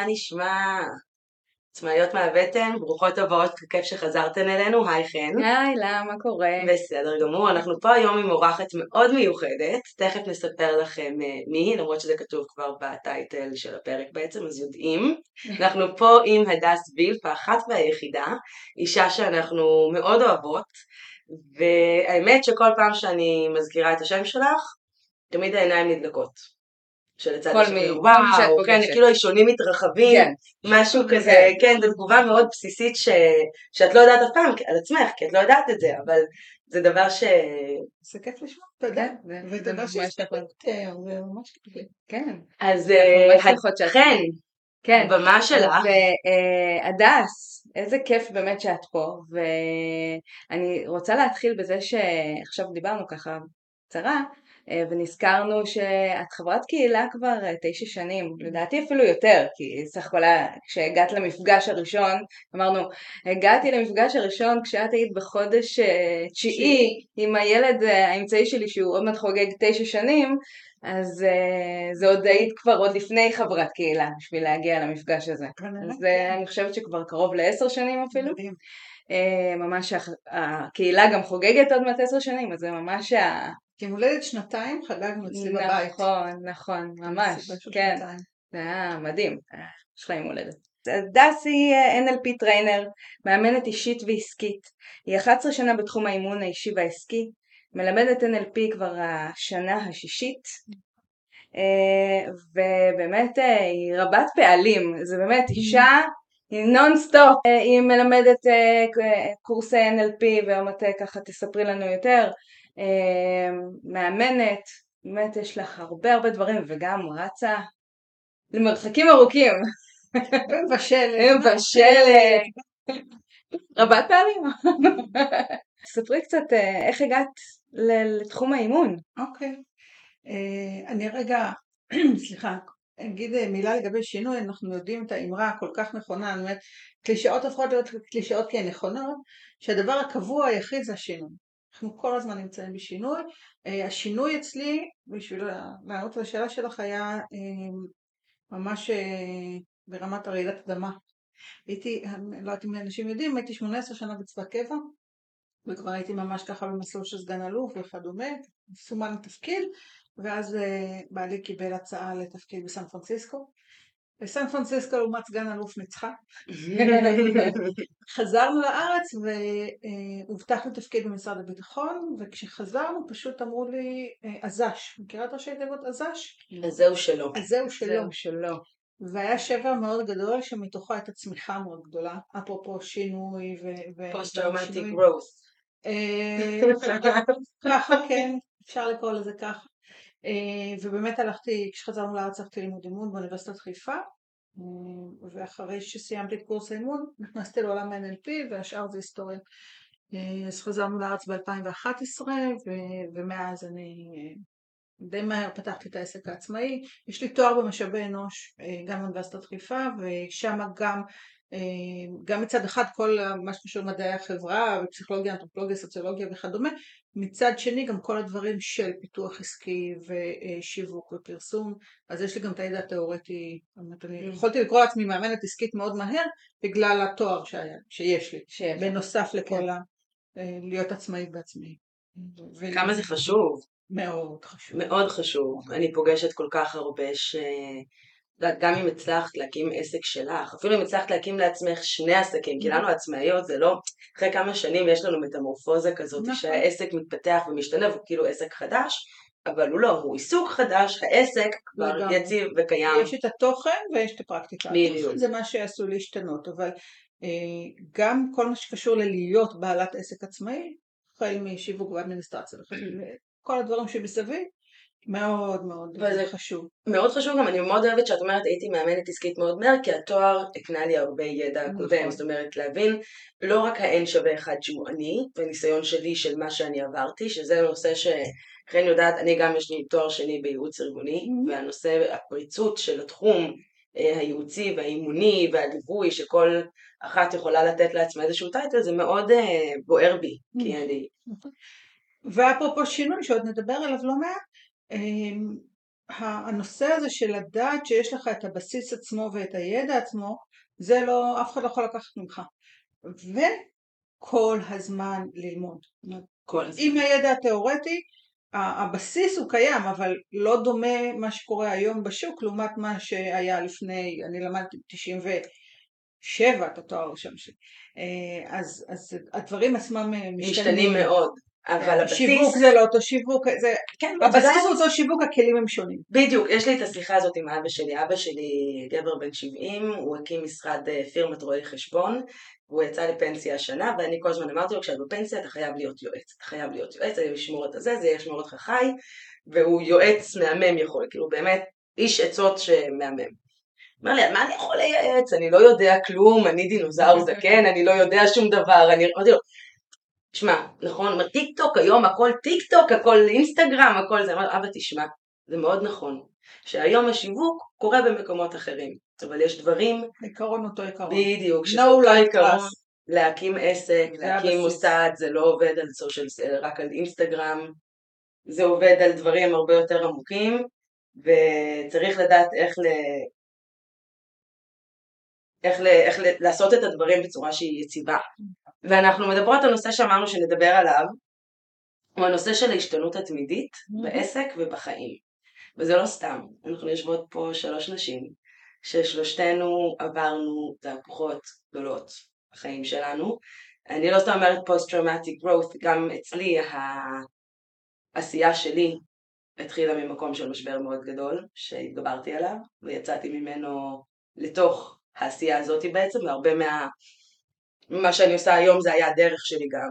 מה נשמע? עצמאיות מהבטן, ברוכות הבאות, כיף שחזרתן אלינו, היי חן. היי, למה, מה קורה? בסדר גמור, אנחנו פה היום עם אורחת מאוד מיוחדת, תכף נספר לכם אה, מי למרות שזה כתוב כבר בטייטל של הפרק בעצם, אז יודעים. אנחנו פה עם הדס וילף, האחת והיחידה, אישה שאנחנו מאוד אוהבות, והאמת שכל פעם שאני מזכירה את השם שלך, תמיד העיניים נדלקות. שלצד השני, וואו, כן, כאילו הישונים מתרחבים, כן. משהו כן. כזה, כן, זו תגובה מאוד בסיסית ש... שאת לא יודעת אף פעם על עצמך, כי את לא יודעת את זה, אבל זה דבר ש... זה כיף לשמוע, תודה. ודבר שהשתפרת, זה ממש כיף. כן. אז חן, כן, במה שלך. והדס, איזה כיף באמת שאת פה, ואני רוצה להתחיל בזה שעכשיו דיברנו ככה קצרה, אה, ונזכרנו שאת חברת קהילה כבר אה, תשע שנים, לדעתי אפילו יותר, כי סך הכל כשהגעת למפגש הראשון, אמרנו, הגעתי למפגש הראשון כשאת היית בחודש אה, תשיעי עם הילד האמצעי שלי שהוא עוד מעט חוגג תשע שנים, אז זה עוד היית כבר עוד לפני חברת קהילה בשביל להגיע למפגש הזה. אז אני חושבת שכבר קרוב לעשר שנים אפילו. ממש הקהילה גם חוגגת עוד מעט עשר שנים, אז זה ממש יום הולדת שנתיים חגגנו אצלי בבית. נכון, נכון, ממש, כן. זה היה מדהים, יש לך יום הולדת. דסי NLP trainer, מאמנת אישית ועסקית. היא 11 שנה בתחום האימון האישי והעסקי, מלמדת NLP כבר השנה השישית, אה, ובאמת אה, היא רבת פעלים, זה באמת אישה היא נון סטופ, אה, היא מלמדת קורסי NLP ועוד מעט ככה תספרי לנו יותר, מאמנת, באמת יש לך הרבה הרבה דברים וגם רצה למרחקים ארוכים. ומבשלת. מבשלת. רבת פעמים. ספרי קצת אה, איך הגעת לתחום האימון. אוקיי. אה, אני רגע, סליחה, אגיד אה, מילה לגבי שינוי, אנחנו יודעים את האמרה הכל כך נכונה, אני אומרת, קלישאות הופכות להיות קלישאות כי הן נכונות, שהדבר הקבוע היחיד זה השינוי. אנחנו כל הזמן נמצאים בשינוי. אה, השינוי אצלי, בשביל לענות על השאלה שלך, היה אה, ממש אה, ברמת הרעידת אדמה. הייתי, לא יודעת אם אנשים יודעים, הייתי 18 שנה בצבא קבע, וכבר הייתי ממש ככה במסלול של סגן אלוף וכדומה, סומן לתפקיד, ואז בעלי קיבל הצעה לתפקיד בסן פרנסיסקו, בסן פרנסיסקו לעומת סגן אלוף ניצחה. חזרנו לארץ והובטח לי תפקיד במשרד הביטחון, וכשחזרנו פשוט אמרו לי עז"ש, מכירה את ראשי תיבות עז"ש? אז זהו שלא. אז זהו שלא. זהו שלא. והיה שבר מאוד גדול שמתוכו הייתה צמיחה מאוד גדולה, אפרופו שינוי ו... post traumatic growth. ככה כן, אפשר לקרוא לזה ככה. אה, ובאמת הלכתי, כשחזרנו לארץ הלכתי ללמוד אימון באוניברסיטת חיפה אה, ואחרי שסיימתי את קורס האימון נכנסתי לעולם ה-NLP והשאר זה היסטוריה. אה, אז חזרנו לארץ ב-2011 ומאז אני די מהר פתחתי את העסק העצמאי. יש לי תואר במשאבי אנוש גם באוניברסיטת חיפה ושם גם גם מצד אחד כל מה שקשור למדעי החברה ופסיכולוגיה, אנתרופולוגיה, סוציולוגיה וכדומה, מצד שני גם כל הדברים של פיתוח עסקי ושיווק ופרסום, אז יש לי גם את הידע התיאורטי, אני mm. יכולתי לקרוא לעצמי מאמנת עסקית מאוד מהר בגלל התואר שהיה, שיש לי, בנוסף לכל כן. ה... אה, להיות עצמאית בעצמי. כמה זה חשוב. מאוד חשוב. מאוד חשוב. אני פוגשת כל כך הרבה ש... גם אם הצלחת להקים עסק שלך, אפילו אם הצלחת להקים לעצמך שני עסקים, כי לנו עצמאיות זה לא, אחרי כמה שנים יש לנו מטמורפוזה כזאת, נכון. שהעסק מתפתח ומשתנה והוא כאילו עסק חדש, אבל הוא לא, הוא עיסוק חדש, העסק כבר לגמרי. יציב וקיים. יש את התוכן ויש את הפרקטיקה. בדיוק. זה מה שעשוי להשתנות, אבל אה, גם כל מה שקשור ללהיות בעלת עסק עצמאי, החל משיווק ואדמיניסטרציה, כל הדברים שמסביב, מאוד מאוד וזה חשוב. מאוד חשוב גם, אני מאוד אוהבת שאת אומרת הייתי מאמנת עסקית מאוד מהר, כי התואר הקנה לי הרבה ידע נכון. קודם, זאת אומרת להבין לא רק האין שווה אחד שהוא אני, וניסיון שלי של מה שאני עברתי, שזה נושא שכן יודעת, אני גם יש לי תואר שני בייעוץ ארגוני, mm-hmm. והנושא, הפריצות של התחום אה, הייעוצי והאימוני והליווי שכל אחת יכולה לתת לעצמה איזשהו טייטל, זה מאוד אה, בוער בי, כי אני... נכון. ואפרופו שינוי שעוד נדבר עליו לא מעט, הנושא הזה של לדעת שיש לך את הבסיס עצמו ואת הידע עצמו, זה לא, אף אחד לא יכול לקחת ממך. וכל הזמן ללמוד. כל הזמן. עם הידע התיאורטי, הבסיס הוא קיים, אבל לא דומה מה שקורה היום בשוק לעומת מה שהיה לפני, אני למדתי ב-97 את התואר הראשון שלי. אה, אז, אז הדברים עצמם אה, משתנים מאוד. אבל הבסיס... שיווק זה לא אותו שיווק, זה, כן, הבסיס. הוא אותו שיווק, הכלים הם שונים. בדיוק, יש לי את השיחה הזאת עם אבא שלי. אבא שלי גבר בן 70, הוא הקים משרד אה, פירמת רואי חשבון, הוא יצא לפנסיה השנה, ואני כל הזמן אמרתי לו, כשאת בפנסיה אתה חייב להיות יועץ. אתה חייב להיות יועץ, זה ישמור את הזה, זה ישמור אותך חי, והוא יועץ מהמם יכול, כאילו באמת איש עצות שמהמם. אמר לי, מה אני יכול לייעץ? אני לא יודע כלום, אני דינוזאור זקן, אני לא יודע שום דבר. אני אמרתי לו, שמע, נכון, אומר, טיק טוק היום הכל טיק טוק, הכל אינסטגרם, הכל זה, אמר, אבא תשמע, זה מאוד נכון, שהיום השיווק קורה במקומות אחרים, אבל יש דברים, עיקרון אותו עיקרון. בדיוק, שזה נו אותו עיקרון. להקים עסק, להקים הבסיס. מוסד, זה לא עובד על social, רק על אינסטגרם, זה עובד על דברים הרבה יותר עמוקים, וצריך לדעת איך ל... איך, ל... איך ל... לעשות את הדברים בצורה שהיא יציבה. ואנחנו מדברות על נושא שאמרנו שנדבר עליו, הוא הנושא של ההשתנות התמידית בעסק ובחיים. וזה לא סתם, אנחנו יושבות פה שלוש נשים, ששלושתנו עברנו תהפוכות גדולות בחיים שלנו. אני לא סתם אומרת post-traumatic growth, גם אצלי העשייה שלי התחילה ממקום של משבר מאוד גדול, שהתגברתי עליו, ויצאתי ממנו לתוך העשייה הזאת בעצם, והרבה מה... מה שאני עושה היום זה היה הדרך שלי גם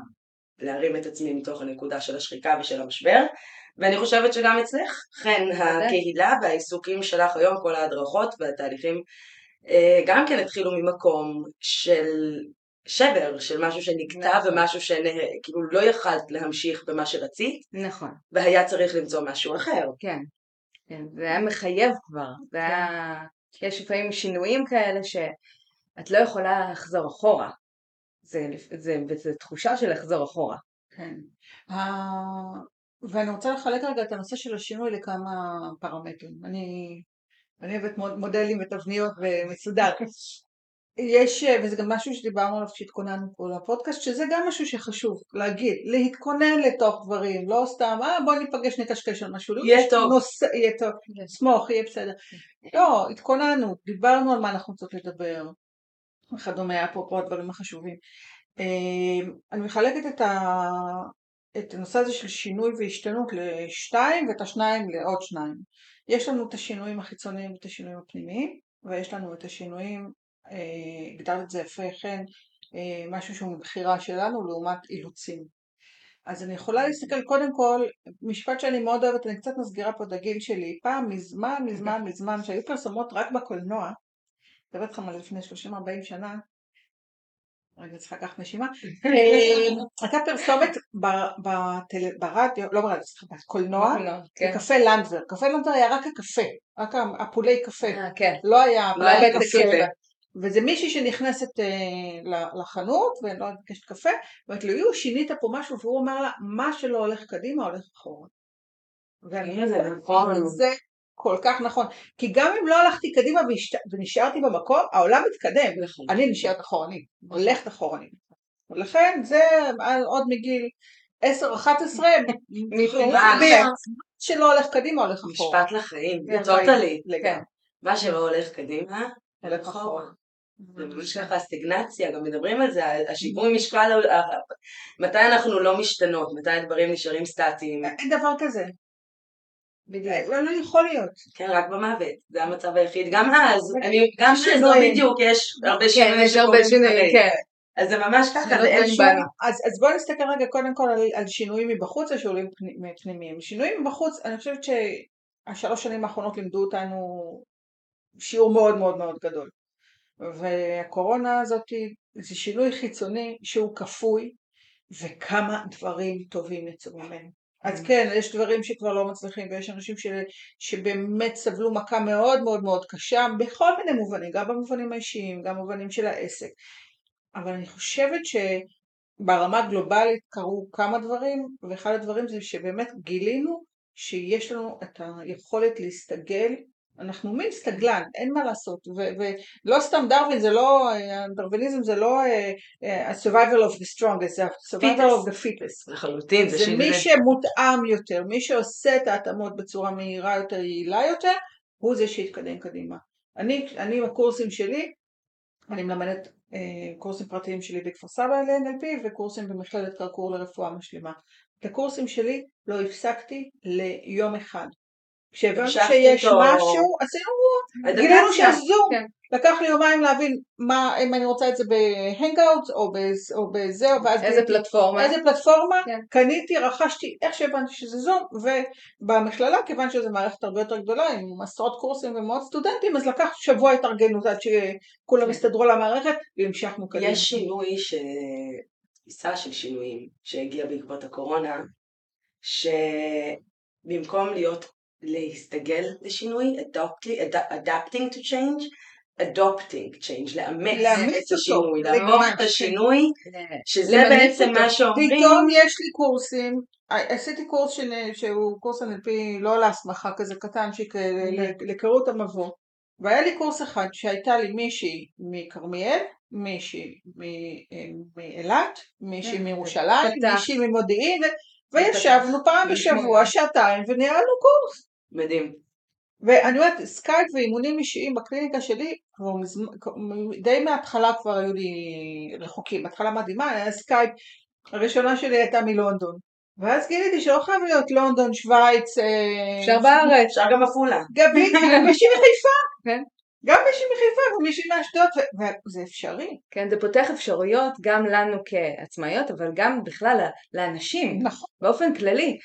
להרים את עצמי מתוך הנקודה של השחיקה ושל המשבר ואני חושבת שגם אצלך, חן הקהילה והעיסוקים שלך היום, כל ההדרכות והתהליכים אה, גם כן התחילו ממקום של שבר, של משהו שנקטע נכון. ומשהו שכאילו לא יכלת להמשיך במה שרצית נכון, והיה צריך למצוא משהו אחר. כן. כן, זה היה מחייב כבר. זה היה... יש לפעמים שינויים כאלה שאת לא יכולה לחזור אחורה. זה, זה, זה תחושה של לחזור אחורה. כן. ואני רוצה לחלק רגע את הנושא של השינוי לכמה פרמטרים. אני, אני אוהבת מוד- מודלים ותבניות ומסודר. יש, וזה גם משהו שדיברנו עליו כשהתכוננו פה לפודקאסט, שזה גם משהו שחשוב להגיד, להתכונן לתוך דברים, לא סתם, אה בוא ניפגש נקשקש על משהו, יהיה יש טוב. נושא, יהיה טוב, סמוך, יהיה בסדר. לא, התכוננו, דיברנו על מה אנחנו רוצות לדבר, וכדומה, אפרופו הדברים החשובים. אה, אני מחלקת את, ה... את הנושא הזה של שינוי והשתנות לשתיים ואת השניים לעוד שניים. יש לנו את השינויים החיצוניים ואת השינויים הפנימיים ויש לנו את השינויים, אה, הגדרת את זה יפה חן, אה, משהו שהוא מבחירה שלנו לעומת אילוצים. אז אני יכולה להסתכל קודם כל, משפט שאני מאוד אוהבת, אני קצת מסגירה פה את הגיל שלי, פעם מזמן מזמן מזמן שהיו פרסומות רק בקולנוע, מדברת איתכם על לפני 30-40 שנה, רגע צריכה לקחת נשימה, אה, הייתה פרסומת ברדיו, לא ברדיו, סליחה, בקולנוע, כן. לקפה לנדבר, קפה לנדבר היה רק הקפה, רק הפולי קפה, אה, כן. לא היה לא היה בית הקפה. וזה מישהי שנכנסת אה, לחנות ולא מבקשת קפה, ואומרת לו, יו, שינית פה משהו, והוא אומר לה, מה שלא הולך קדימה הולך אחורה. ואני זה אומרת, נכון. זה כל כך נכון, כי גם אם לא הלכתי קדימה ונשארתי במקום, העולם מתקדם, נכון. אני נשארת אחורנית, הולכת אחורנית. ולכן זה עוד מגיל 10-11, מה? שלא הולך קדימה הולך אחורה. משפט לחיים, כן, טוטלי. לגמרי. מה שלא הולך קדימה, הולך אחורה. זה ממש ככה הסטגנציה, גם מדברים על זה, השיווי משקל, ה- מתי אנחנו לא משתנות, מתי הדברים נשארים סטטיים, אין דבר כזה. בדיוק. לא לא יכול להיות. כן, רק במוות, זה המצב היחיד, גם אז, כן. אני, גם אז לא. בדיוק, יש הרבה כן, שינויים יש הרבה שינויים. כן. אז זה ממש ככה, שלא זה אין תלויים שום. אז, אז בואו נסתכל רגע קודם כל על, על שינויים מבחוץ ושינויים פני- פנימיים. שינויים מבחוץ, אני חושבת שהשלוש שנים האחרונות לימדו אותנו שיעור מאוד מאוד מאוד גדול. והקורונה הזאת זה שינוי חיצוני שהוא כפוי, וכמה דברים טובים יצאו ממנו. אז כן, יש דברים שכבר לא מצליחים, ויש אנשים ש, שבאמת סבלו מכה מאוד מאוד מאוד קשה, בכל מיני מובנים, גם במובנים האישיים, גם במובנים של העסק. אבל אני חושבת שברמה הגלובלית קרו כמה דברים, ואחד הדברים זה שבאמת גילינו שיש לנו את היכולת להסתגל אנחנו מין סטגלן, אין מה לעשות, ולא סתם דרווין זה לא, דרוויניזם זה לא ה-survival of the strongest, זה ה-survival of the fittest. לחלוטין, זה זה מי שמותאם יותר, מי שעושה את ההתאמות בצורה מהירה יותר, יעילה יותר, הוא זה שיתקדם קדימה. אני, אני בקורסים שלי, אני מלמדת אה, קורסים פרטיים שלי בכפר סבא ל-NLP וקורסים במכללת קרקור לרפואה משלימה. את הקורסים שלי לא הפסקתי ליום אחד. כשהבנתי שיש משהו, עשינו, גילינו שיש זום. כן. לקח לי יומיים להבין מה, אם אני רוצה את זה בהנגאוט או, או בזה, ואז איזה פלטפורמה. איזה פלטפורמה, כן. קניתי, רכשתי, איך שהבנתי שזה זום, ובמכללה, כיוון שזו מערכת הרבה יותר גדולה, עם עשרות קורסים ומאות סטודנטים, אז לקח שבוע התארגנות עד שכולם כן. הסתדרו למערכת, והמשכנו קדימה. יש שינוי, ש... תפיסה של שינויים שהגיע בעקבות הקורונה, שבמקום להיות להסתגל לשינוי, adapting to change, adopting change, לאמץ את השינוי, להפוך את השינוי, שזה בעצם מה שאומרים. פתאום יש לי קורסים, עשיתי קורס שהוא קורס NLP לא להסמכה כזה קטנצ'יק להיכרות המבוא, והיה לי קורס אחד שהייתה לי מישהי מכרמיאל, מישהי מאילת, מישהי כן. מירושלים, מישהי ממודיעין, וישבנו פעם בשבוע שעתיים וניהלנו קורס. מדהים. ואני אומרת, סקייפ ואימונים אישיים בקליניקה שלי, כבר מזמ... די מההתחלה כבר היו לי רחוקים, התחלה מדהימה, היה סקייפ, הראשונה שלי הייתה מלונדון. ואז גיליתי שלא חייב להיות לונדון, שווייץ, אה, אפשר בארץ, אפשר גם עפולה. גם מישהי מחיפה. כן. גם מישהי מחיפה ומישהי מאשדוד, וזה אפשרי. כן, זה פותח אפשרויות גם לנו כעצמאיות, אבל גם בכלל לאנשים, נכון. באופן כללי.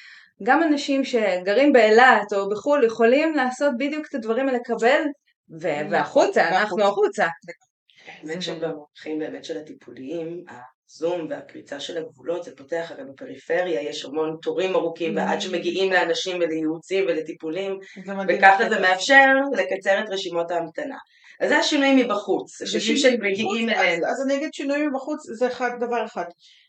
גם אנשים שגרים באילת או בחו"ל יכולים לעשות בדיוק את הדברים האלה, לקבל, ו- והחוצה, אנחנו החוצה. האמת שבמונחים באמת של הטיפוליים, הזום והקריצה של הגבולות זה פותח, הרי בפריפריה יש המון תורים ארוכים ועד שמגיעים לאנשים ולייעוצים ולטיפולים וככה זה מאפשר לקצר את רשימות ההמתנה. אז זה השינוי מבחוץ, אנשים שמגיעים אליהם. אז אני אגיד שינוי מבחוץ זה אחד, דבר אחד.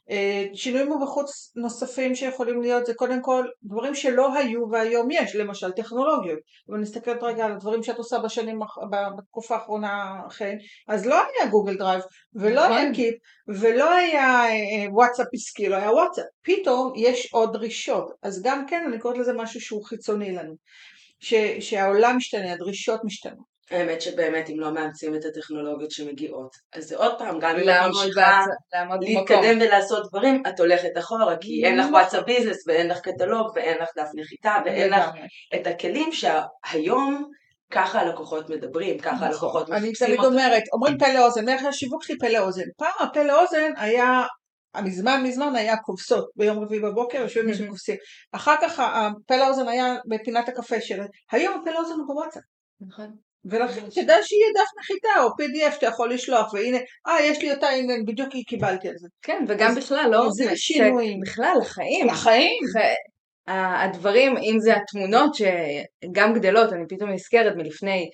אה, שינויים מבחוץ נוספים שיכולים להיות זה קודם כל דברים שלא היו והיום יש, למשל טכנולוגיות. אם נסתכל רגע על הדברים שאת עושה בשנים, בתקופה האחרונה כן, אז לא היה גוגל דרייב ולא היה Keep נכון. ולא היה אה, וואטסאפ עסקי, לא היה וואטסאפ. פתאום יש עוד דרישות. אז גם כן אני קוראת לזה משהו שהוא חיצוני לנו. ש, שהעולם משתנה, הדרישות משתנות. האמת שבאמת אם לא מאמצים את הטכנולוגיות שמגיעות, אז זה עוד פעם, גם אם את ממשיכה להתקדם ולעשות דברים, את הולכת אחורה, כי אין לך וואטסאפ ביזנס ואין לך קטלוג ואין לך דף נחיתה ואין לך את הכלים שהיום ככה הלקוחות מדברים, ככה נכון. הלקוחות מחפשים אני תמיד אומרת, אומרים פה לאוזן, מערך השיווק שלי פה לאוזן. פעם הפה לאוזן היה מזמן מזמן היה כובסות ביום רביעי בבוקר, יושבים מישהו כובסים. אחר כך הפה לאוזן היה בפינת הקפה שלה. היום הפה לאוזן הוא בוואטסאפ. נכון. ולכן כדאי שיהיה דף נחיתה או pdf שאתה יכול לשלוח והנה אה יש לי אותה הנה בדיוק קיבלתי על זה. כן וגם אז, בכלל לא זה שינויים. בכלל לחיים. לחיים. הדברים אם זה התמונות שגם גדלות אני פתאום נזכרת מלפני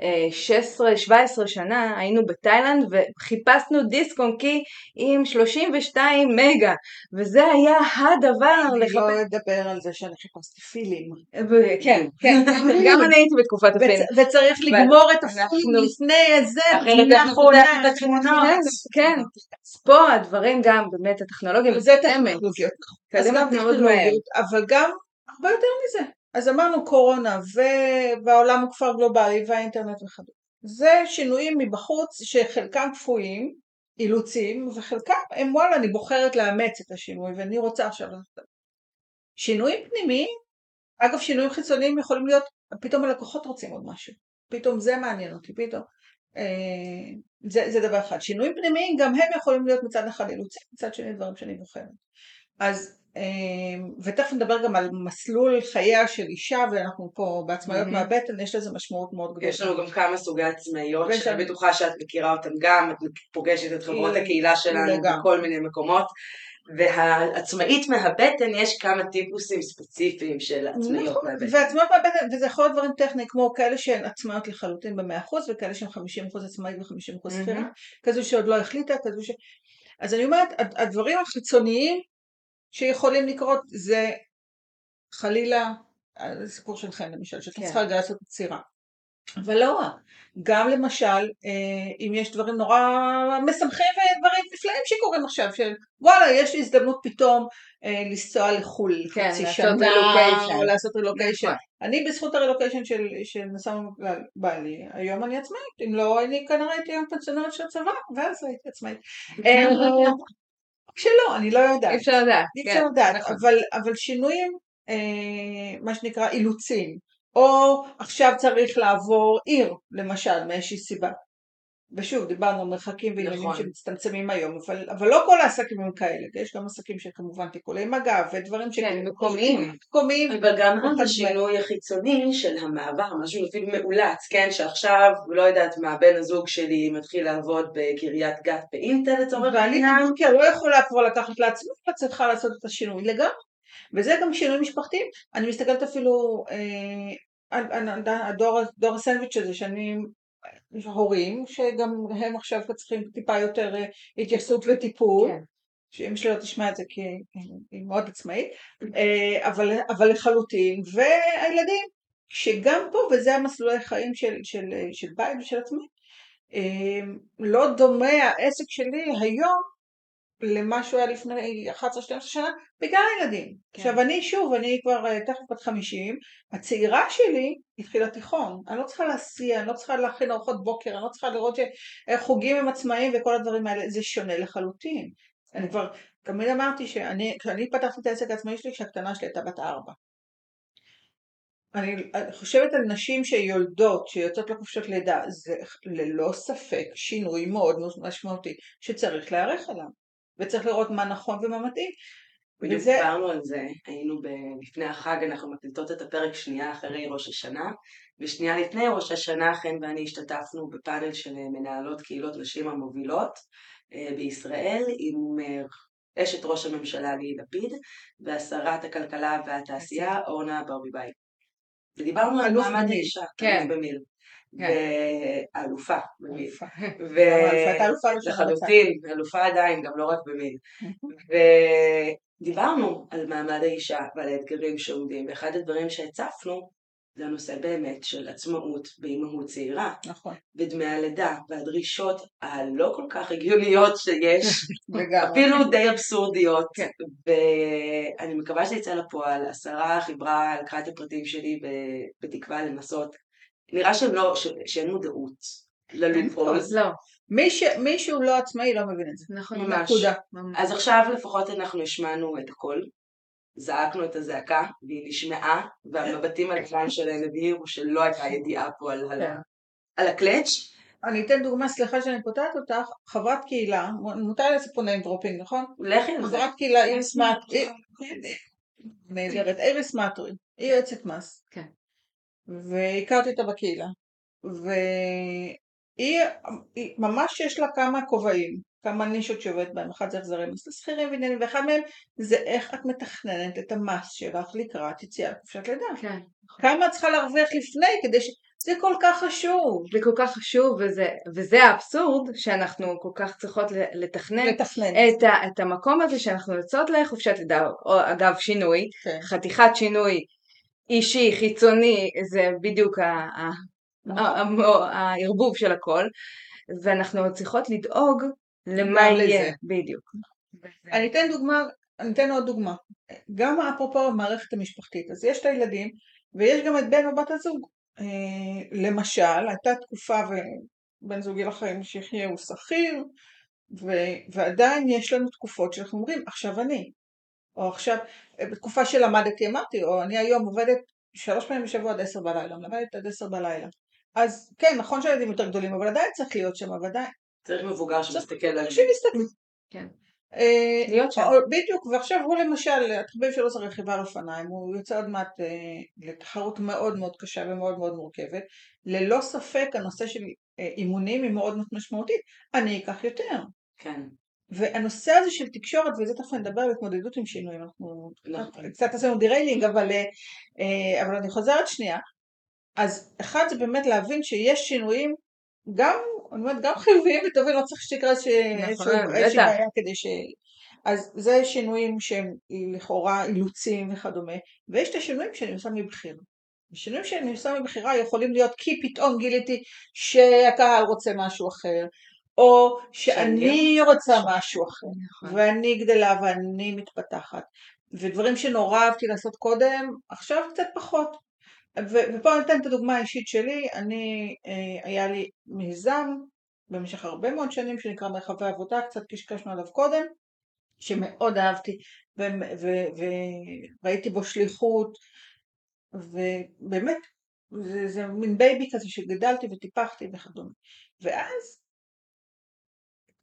16-17 שנה היינו בתאילנד וחיפשנו דיסק און קי עם 32 מגה וזה היה הדבר אני לחפש... לא אדבר על זה שאני חיפשתי פילים. כן, כן, גם אני הייתי בתקופת הפילים. וצריך לגמור את הפילים לפני זה, אחרונה, כן, כן, פה הדברים גם באמת הטכנולוגיה זה טכנולוגיות, אז גם טכנולוגיות, אבל גם הרבה יותר מזה. אז אמרנו קורונה והעולם הוא כבר גלובלי והאינטרנט וכדומה. זה שינויים מבחוץ שחלקם כפויים, אילוצים, וחלקם הם וואלה אני בוחרת לאמץ את השינוי ואני רוצה עכשיו לעשות. שינויים פנימיים, אגב שינויים חיצוניים יכולים להיות, פתאום הלקוחות רוצים עוד משהו, פתאום זה מעניין אותי, פתאום. אה, זה, זה דבר אחד. שינויים פנימיים גם הם יכולים להיות מצד אחד אילוצים, מצד שני דברים שאני בוחרת. אז ותכף נדבר גם על מסלול חייה של אישה ואנחנו פה בעצמאיות mm-hmm. מהבטן יש לזה משמעות מאוד גדולה. יש לנו גם כמה סוגי עצמאיות שאני בטוחה שאת מכירה אותן גם, את פוגשת את חברות הקהילה שלנו בכל מיני מקומות והעצמאית מהבטן יש כמה טיפוסים ספציפיים של עצמאיות נכון, מהבטן. ועצמאיות מהבטן וזה יכול להיות דברים טכניים כמו כאלה שהן עצמאיות לחלוטין במאה אחוז וכאלה שהן חמישים אחוז עצמאית וחמישים אחוז שכירה, mm-hmm. כזו שעוד לא החליטה, כזו ש... אז אני אומרת הדברים החיצוניים שיכולים לקרות זה חלילה הסיפור של חן למשל, שאת כן. צריכה רגע לעשות עצירה. אבל לא רק, גם למשל, אה, אם יש דברים נורא משמחים ודברים נפלאים שקורים עכשיו, של וואלה, יש לי הזדמנות פתאום אה, לנסוע לחו"ל כן, חצי שנה. או לעשות רילוקיישן. נכון. אני בזכות הרילוקיישן של, של נסענו בעלי, היום אני עצמאית, אם לא, אני כנראה הייתי היום פנסיונרית של הצבא, ואז הייתי עצמאית. שלא, אני לא יודעת. אי אפשר לדעת. אי כן, אפשר לדעת, נכון. אבל, אבל שינויים, אה, מה שנקרא אילוצים, או עכשיו צריך לעבור עיר, למשל, מאיזושהי סיבה. ושוב, דיברנו על מרחקים ועניינים נכון. שמצטמצמים היום, אבל, אבל לא כל העסקים הם כאלה, יש גם עסקים שכמובן טיפולי מגע ודברים ש... כן, מקומיים. מקומיים. אבל גם. השינוי החיצוני של המעבר, משהו אפילו מאולץ, כן, שעכשיו, לא יודעת מה, בן הזוג שלי מתחיל לעבוד בקריית גת באינטל לצורך ואני העניין, כטורקיה לא יכולה כבר לקחת לעצמי, את צריכה לעשות את השינוי לגמרי. וזה גם שינוי משפחתי. אני מסתכלת אפילו אה, על, על, על הדור, דור הסנדוויץ' הזה, שאני, הורים, שגם הם עכשיו צריכים טיפה יותר אה, התייחסות וטיפול. כן. שאמא שלי לא תשמע את זה כי היא מאוד עצמאית, אה, אבל, אבל לחלוטין, והילדים, שגם פה, וזה המסלולי חיים של, של, של בית ושל עצמי, אה, לא דומה העסק שלי היום למה שהוא היה לפני 11-12 שנה, בגלל הילדים. כן. עכשיו אני שוב, אני כבר אה, תכף בת 50, הצעירה שלי התחילה תיכון, אני לא צריכה להסיע, אני לא צריכה להכין ארוחות בוקר, אני לא צריכה לראות שחוגים הם עצמאיים וכל הדברים האלה, זה שונה לחלוטין. אני כבר תמיד אמרתי שאני, כשאני פתחתי את העסק העצמאי שלי, כשהקטנה שלי הייתה בת ארבע. אני חושבת על נשים שיולדות, שיוצאות לחופשת לידה, זה ללא ספק שינוי מאוד משמעותי שצריך להיערך עליו, וצריך לראות מה נכון ומה מתאים. בדיוק וזה- דיברנו על זה, היינו ב- לפני החג, אנחנו מקליטות את הפרק שנייה אחרי ראש השנה, ושנייה לפני ראש השנה חן ואני השתתפנו בפאנל של אה, מנהלות קהילות נשים המובילות אה, בישראל עם אה, אשת ראש הממשלה ליהי לפיד והשרת הכלכלה והתעשייה אורנה ברביבאי. ודיברנו על מעמד. האישה, כן. במיל, כן. ואלופה במיל. אלופה. ו- הייתה אלופה ראשונה בצד. לחלוטין, אלופה עדיין, גם לא רק במיל. ודיברנו על מעמד האישה ועל האתגרים שעומדים, ואחד הדברים שהצפנו זה הנושא באמת של עצמאות באימהות צעירה, נכון, ודמי הלידה, והדרישות הלא כל כך הגיוניות שיש. אפילו די אבסורדיות, כן. ואני מקווה שזה יצא לפועל, השרה חיברה, לקחה את הפרטים שלי בתקווה לנסות, נראה שהם לא, ש- שאין מודעות ללופולס, לא, מי ש- מי שהוא לא עצמאי לא מבין את זה. נכון. ממש. נקודה. ממש. אז עכשיו לפחות אנחנו השמענו את הכל, זעקנו את הזעקה, והיא נשמעה, והמבטים הלבן שלהם הבהירו שלא הייתה ידיעה פה על, על, כן. על הקלאץ'. אני אתן דוגמה, סליחה שאני קוטעת אותך, חברת קהילה, מותר לעשות פה name dropping, נכון? לכי על זה. חברת קהילה איריס מטרי, נהדרת, איריס מטרי, היא יועצת מס. כן. והכרתי אותה בקהילה. והיא היא- ממש יש לה כמה כובעים, כמה נישות שעובדת בהם, אחד זה החזרי מס לשכירים ועניינים, ואחד מהם זה איך את מתכננת את המס שלך לקראת יציאה לחופשת לידה. כן. כמה את צריכה להרוויח לפני כדי ש... זה כל כך חשוב. זה כל כך חשוב, וזה, וזה האבסורד שאנחנו כל כך צריכות לתכנן לתכנן. את, ה, את המקום הזה שאנחנו יוצאות לחופשת לידה, או אגב שינוי, כן. חתיכת שינוי אישי, חיצוני, זה בדיוק ה, הערבוב של הכל, ואנחנו צריכות לדאוג למה יהיה. בדיוק. אני אתן דוגמה, אני אתן עוד דוגמה. גם אפרופו המערכת המשפחתית, אז יש את הילדים ויש גם את בן או בת הזוג. אה, למשל, הייתה תקופה ובן זוגי לחיים שיחיה הוא שכיר, ו- ועדיין יש לנו תקופות שאנחנו אומרים, עכשיו אני. או עכשיו, אה, בתקופה שלמדתי אמרתי, או אני היום עובדת שלוש פעמים בשבוע עד עשר בלילה, מלמדת עד עשר בלילה. אז כן, נכון שהילדים יותר גדולים, אבל עדיין צריך להיות שם, אבל צריך מבוגר שמסתכל על זה. אנשים מסתכלים. כן. אה, להיות שם. בדיוק, ועכשיו הוא למשל, התחביב שלו זה רכיבה על אופניים, הוא יוצא עוד מעט אה, לתחרות מאוד מאוד קשה ומאוד מאוד מורכבת. ללא ספק הנושא של אימונים היא מאוד מאוד משמעותית. אני אקח יותר. כן, והנושא הזה של תקשורת, וזה תכף נדבר על התמודדות עם שינויים, אנחנו נכון. קצת עשינו derailing, אבל, אה, אה, אבל אני חוזרת שנייה. אז אחד זה באמת להבין שיש שינויים, גם, אני אומרת, גם חיוביים וטובים, לא צריך שתקרא נכון, איזושהי. בעיה כדי ש... אז זה שינויים שהם לכאורה אילוצים וכדומה, ויש את השינויים שאני עושה מבחירה. השינויים שאני עושה מבחירה יכולים להיות כי פתאום גיליתי שהקהל רוצה משהו אחר, או שאני רוצה משהו אחר, נכון. ואני גדלה ואני מתפתחת, ודברים שנורא אהבתי לעשות קודם, עכשיו קצת פחות. ו- ופה אני אתן את הדוגמה האישית שלי, אני, אה, היה לי מיזם במשך הרבה מאוד שנים שנקרא מרחבי עבודה, קצת קשקשנו עליו קודם, שמאוד אהבתי ו- ו- וראיתי בו שליחות, ובאמת, זה, זה מין baby כזה שגדלתי וטיפחתי וכדומה. ואז,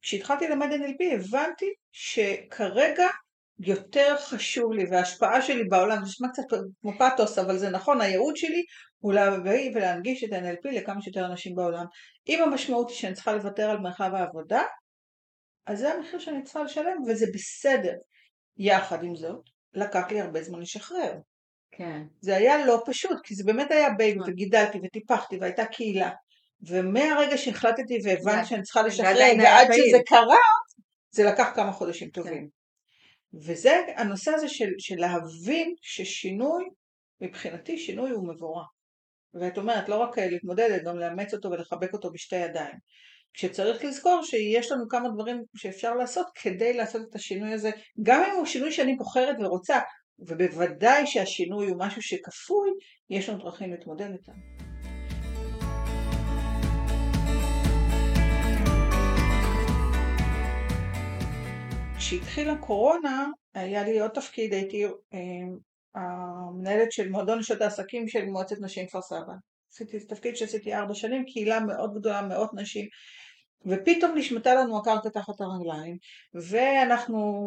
כשהתחלתי ללמד NLP הבנתי שכרגע יותר חשוב לי, וההשפעה שלי בעולם, זה נשמע קצת כמו פתוס, אבל זה נכון, הייעוד שלי הוא להביא ולהנגיש את ה-NLP לכמה שיותר אנשים בעולם. אם המשמעות היא שאני צריכה לוותר על מרחב העבודה, אז זה המחיר שאני צריכה לשלם, וזה בסדר. יחד עם זאת, לקח לי הרבה זמן לשחרר. כן. זה היה לא פשוט, כי זה באמת היה baby, נכון. וגידלתי וטיפחתי והייתה קהילה. ומהרגע שהחלטתי והבנתי שאני צריכה לשחרר, ועד. שזה קרה, זה לקח כמה חודשים טובים. וזה הנושא הזה של, של להבין ששינוי, מבחינתי שינוי הוא מבורך. ואת אומרת, לא רק להתמודד, גם לאמץ אותו ולחבק אותו בשתי ידיים. כשצריך לזכור שיש לנו כמה דברים שאפשר לעשות כדי לעשות את השינוי הזה, גם אם הוא שינוי שאני בוחרת ורוצה, ובוודאי שהשינוי הוא משהו שכפוי, יש לנו דרכים להתמודד איתם. כשהתחילה קורונה, היה לי עוד תפקיד, הייתי אה, המנהלת של מועדון נשות העסקים של מועצת נשים כפר סבא. עשיתי תפקיד שעשיתי ארבע שנים, קהילה מאוד גדולה, מאות נשים, ופתאום נשמטה לנו הקרקע תחת הרגליים, ואנחנו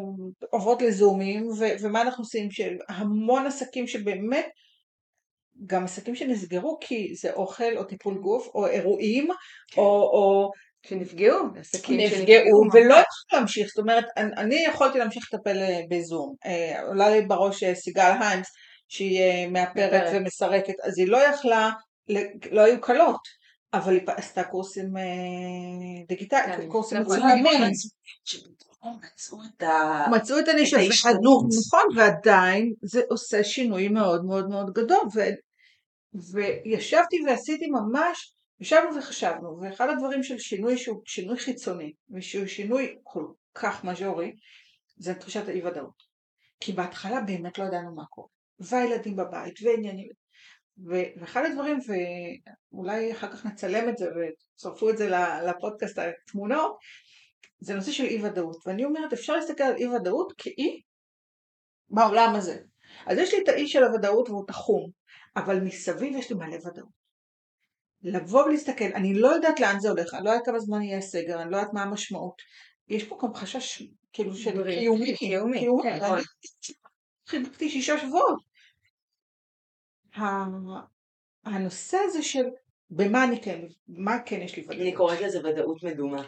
עוברות לזומים, ו- ומה אנחנו עושים? שהמון עסקים שבאמת, גם עסקים שנסגרו כי זה אוכל או טיפול גוף, או אירועים, כן. או, או שנפגעו, עסקים נפגעו ממש. ולא יכלו להמשיך, זאת אומרת, אני, אני יכולתי להמשיך לטפל אה, בזום. אה, עולה לי בראש אה, סיגל היימס, שהיא מאפרת. ומסרקת, אז היא לא יכלה, לא היו קלות, אבל היא עשתה קורסים דיגיטליים, כן, קורסים שפתאום מצאו את הנישה. נכון, ועדיין זה עושה שינוי מאוד מאוד מאוד גדול, וישבתי ועשיתי ממש, ישבנו וחשבנו, ואחד הדברים של שינוי שהוא שינוי חיצוני, ושהוא שינוי כל כך מז'ורי, זה תחושת האי ודאות. כי בהתחלה באמת לא ידענו מה קורה, והילדים בבית, ועניינים, ואחד הדברים, ואולי אחר כך נצלם את זה וצרפו את זה לפודקאסט התמונות, זה נושא של אי ודאות, ואני אומרת אפשר להסתכל על אי ודאות כאי בעולם הזה. אז יש לי את האי של הוודאות והוא תחום, אבל מסביב יש לי מלא ודאות. לבוא ולהסתכל, אני לא יודעת לאן זה הולך, אני לא יודעת כמה זמן יהיה הסגר, אני לא יודעת מה המשמעות. יש פה גם חשש כאילו של קיומי, קיומי, כן. ואני חיבקתי שישה שבועות. הנושא הזה של במה אני כן, מה כן יש לי ודאות. אני קוראת לזה ודאות מדומה.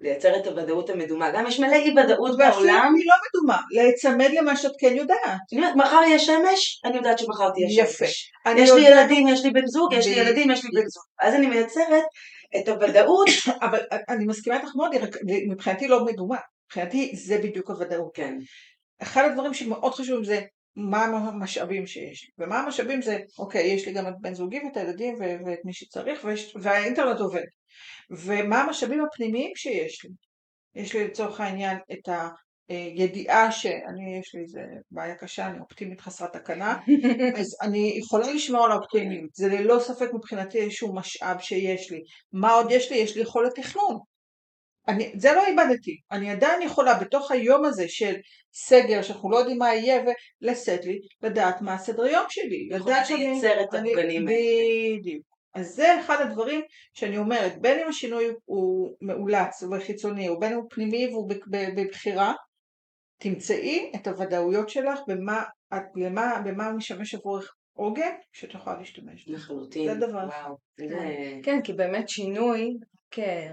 לייצר את הוודאות המדומה. גם יש מלא אי ודאות בעולם. היא לא מדומה, להיצמד למה שאת כן יודעת. אני אומרת, מחר יהיה שמש, אני יודעת שמחר תהיה יפה. שמש. אני יש לי ילדים, יש לי בן זוג, יש לי ילדים, יש לי בן זוג. אז אני מייצרת את הוודאות. אבל אני מסכימה איתך מאוד, מבחינתי לא מדומה. מבחינתי זה בדיוק הוודאות. כן. אחד הדברים שמאוד חשוב זה מה המשאבים שיש לי. ומה המשאבים זה, אוקיי, יש לי גם את בן זוגי ואת הילדים ואת מי שצריך, ויש, והאינטרנט עובד. ומה המשאבים הפנימיים שיש לי. יש לי לצורך העניין את הידיעה שאני, יש לי איזה בעיה קשה, אני אופטימית חסרת תקנה, אז אני יכולה לשמור על האופטימיות. זה ללא ספק מבחינתי איזשהו משאב שיש לי. מה עוד יש לי? יש לי יכולת תכנון. אני, זה לא איבדתי, אני עדיין יכולה בתוך היום הזה של סגר שאנחנו לא יודעים מה יהיה ולשאת לי, לדעת מה הסדר יום שלי, לדעת שאני... לייצר את הפגנים. בדיוק. אז זה אחד הדברים שאני אומרת, בין אם השינוי הוא מאולץ וחיצוני, או בין אם הוא פנימי והוא בבחירה, תמצאי את הוודאויות שלך במה, את, למה, במה משמש עבורך עוגן שאת יכולה להשתמש בו. לחלוטין. זה דבר. וואו. זה... כן, כי באמת שינוי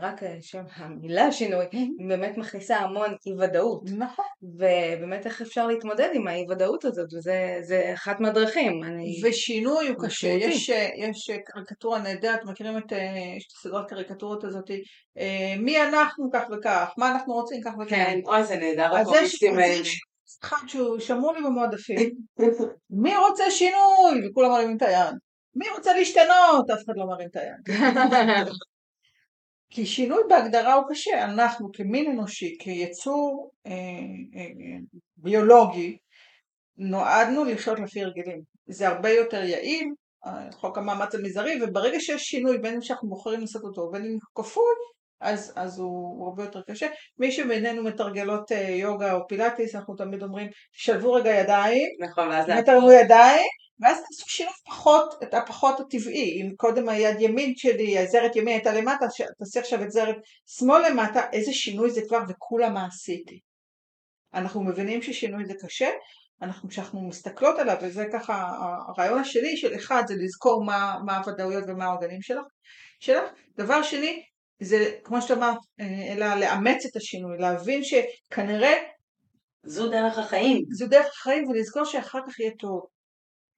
רק שם המילה שינוי היא באמת מכניסה המון אי ודאות. נכון. ובאמת איך אפשר להתמודד עם האי ודאות הזאת, וזה אחת מהדרכים. אני... ושינוי הוא קשה, יש, יש קריקטורה נהדרת, מכירים את, יש את הסדרת קריקטורות הזאת, מי אנחנו כך וכך, מה אנחנו רוצים כך וכך. כן, אוי זה נהדר, הקומיסטים האלה. אחד שהוא שמור לי במועדפים, מי רוצה שינוי? וכולם מרימים את היד. מי רוצה להשתנות? אף אחד לא מרים את היד. כי שינוי בהגדרה הוא קשה, אנחנו כמין אנושי, כיצור אה, אה, ביולוגי, נועדנו לחיות לפי הרגלים. זה הרבה יותר יעיל, חוק המאמץ המזערי, וברגע שיש שינוי, בין אם שאנחנו בוחרים לעשות אותו ובין אם כפוי, אז, אז הוא, הוא הרבה יותר קשה. מי שבינינו מתרגלות אה, יוגה או פילאטיס, אנחנו תמיד אומרים, תשלבו רגע ידיים, נכון, ואז תרגלו ידיים, ואז תעשו שילוב פחות, את הפחות הטבעי. אם קודם היד ימין שלי, הזרת ימין הייתה למטה, תעשי עכשיו את זרת שמאל למטה, איזה שינוי זה כבר וכולה מה עשיתי. אנחנו מבינים ששינוי זה קשה, אנחנו כשאנחנו מסתכלות עליו, וזה ככה הרעיון השני של אחד זה לזכור מה, מה הוודאויות ומה העוגנים שלך, שלך. דבר שני, זה כמו שאת אמרת, אה, אלא לאמץ את השינוי, להבין שכנראה זו דרך החיים. זו דרך החיים ולזכור שאחר כך יהיה טוב.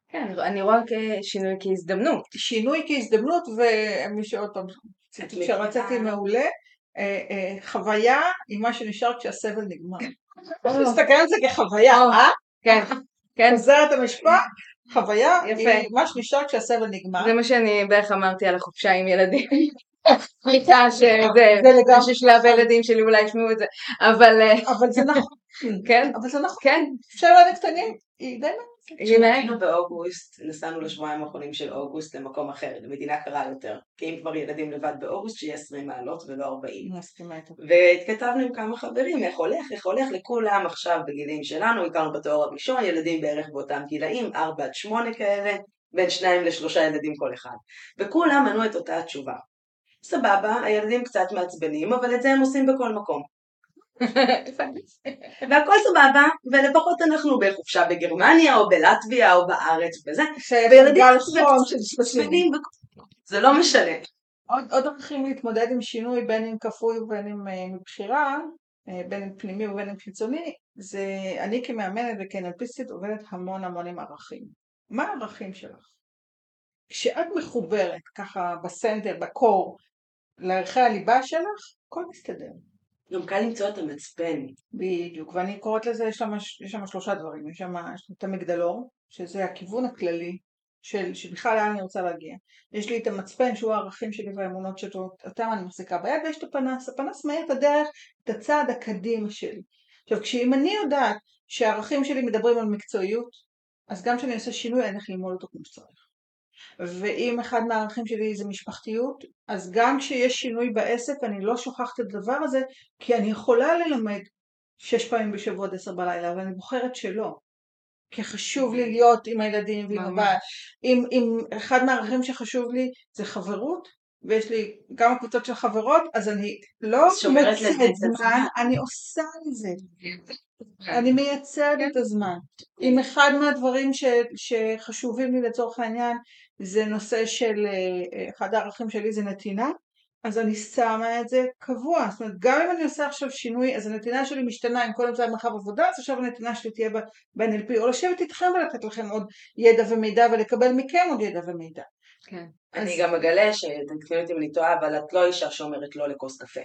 כן, אני רואה שינוי כהזדמנות. שינוי כהזדמנות, ומי שעוד פעם, שרציתי מעולה, אה, אה, חוויה היא מה שנשאר כשהסבל נגמר. אני מסתכל על זה כחוויה, אה? כן, כן. חוזרת המשפט, חוויה היא מה שנשאר כשהסבל נגמר. זה מה שאני בערך אמרתי על החופשה עם ילדים. סליחה שזה, ששלב הילדים שלי אולי ישמעו את זה, אבל... אבל זה נכון. כן? אבל זה נכון. כן. אפשר ילדים קטנים, היא די כשהיינו באוגוסט, נסענו לשבועיים האחרונים של אוגוסט למקום אחר, למדינה קרה יותר. כי אם כבר ילדים לבד באוגוסט, שיהיה 20 מעלות ולא 40. והתכתבנו עם כמה חברים, איך הולך, איך הולך לכולם עכשיו בגילים שלנו, הכרנו בתואר הראשון, ילדים בערך באותם גילאים, 4 עד 8 כאלה, בין 2 ל-3 ילדים כל אחד. וכולם ענו את אותה התשובה. סבבה, הילדים קצת מעצבנים, אבל את זה הם עושים בכל מקום. והכל סבבה, ולפחות אנחנו בחופשה בגרמניה או בלטביה או בארץ וזה, וילדים מעצבנים, זה לא משנה. עוד, עוד דרכים להתמודד עם שינוי בין אם כפוי ובין אם uh, מבחירה, uh, בין אם פנימי ובין אם חיצוני, זה אני כמאמנת וכנלפיסטית עובדת המון המון עם ערכים. מה הערכים שלך? כשאת מחוברת ככה בסנטר, בקור, לערכי הליבה שלך, הכל מסתדר. גם קל למצוא את המצפן. בדיוק, ואני קוראת לזה, יש שם, יש שם שלושה דברים, יש שם את המגדלור, שזה הכיוון הכללי של, שבכלל לאן אני רוצה להגיע. יש לי את המצפן שהוא הערכים שלי והאמונות שאותם אני מחזיקה ביד, ויש את הפנס, הפנס מאיר את הדרך, את הצעד הקדימה שלי. עכשיו, כשאם אני יודעת שהערכים שלי מדברים על מקצועיות, אז גם כשאני עושה שינוי אני הולך ללמוד אותו כמו שצריך. ואם אחד מהערכים שלי זה משפחתיות, אז גם כשיש שינוי בעסק אני לא שוכחת את הדבר הזה, כי אני יכולה ללמד שש פעמים בשבוע עד עשר בלילה, אבל אני בוחרת שלא. כי חשוב לי להיות עם הילדים ועם הבית. אם, אם אחד מהערכים שחשוב לי זה חברות, ויש לי כמה קבוצות של חברות, אז אני לא מוצאת זמן, אני עושה את זה. אני מייצרת את הזמן. אם אחד מהדברים ש, שחשובים לי לצורך העניין זה נושא של, אה, אחד הערכים שלי זה נתינה, אז אני שמה את זה קבוע. זאת אומרת, גם אם אני עושה עכשיו שינוי, אז הנתינה שלי משתנה, אם קודם זה היה מרחב עבודה, אז עכשיו הנתינה שלי תהיה ב-NLP, או לשבת איתכם ולתת לכם עוד ידע ומידע ולקבל מכם עוד ידע ומידע. כן. אז... אני גם אגלה, שתקני אותי אם אני טועה, אבל את לא אישה שאומרת לא לכוס קפה.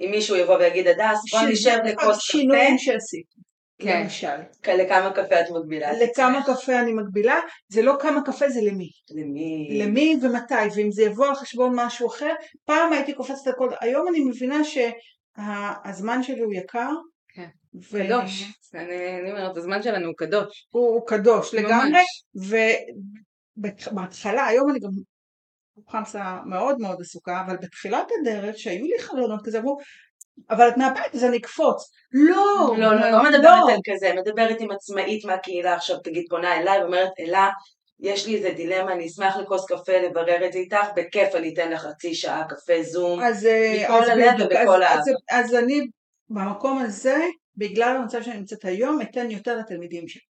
אם מישהו יבוא ויגיד, הדס, בוא נשב לכוס קפה. שינויים שעשיתי. כן. למשל. לכמה קפה את מגבילה? לכמה קפה אני מגבילה, זה לא כמה קפה, זה למי. למי. למי ומתי, ואם זה יבוא על חשבון משהו אחר, פעם הייתי קופצת על כל... היום אני מבינה שהזמן שלי הוא יקר. כן. ו... קדוש. אני אומרת, הזמן שלנו הוא קדוש. הוא, הוא קדוש לגמרי, ובהתחלה, היום אני גם חמסה מאוד מאוד עסוקה, אבל בתחילת הדרך, שהיו לי חלונות כזה, אמרו, אבל את אז אני אקפוץ. לא, לא, לא, לא מדברת לא. על כזה, מדברת עם עצמאית מהקהילה עכשיו, תגיד, פונה אליי ואומרת, אלה, יש לי איזה דילמה, אני אשמח לכוס קפה, לברר את זה איתך, בכיף אני אתן לך חצי שעה קפה זום, אז, אה, מכל אז הלב ובכל האהבה. אז, אז אני במקום הזה, בגלל המצב שאני נמצאת היום, אתן יותר לתלמידים שלי.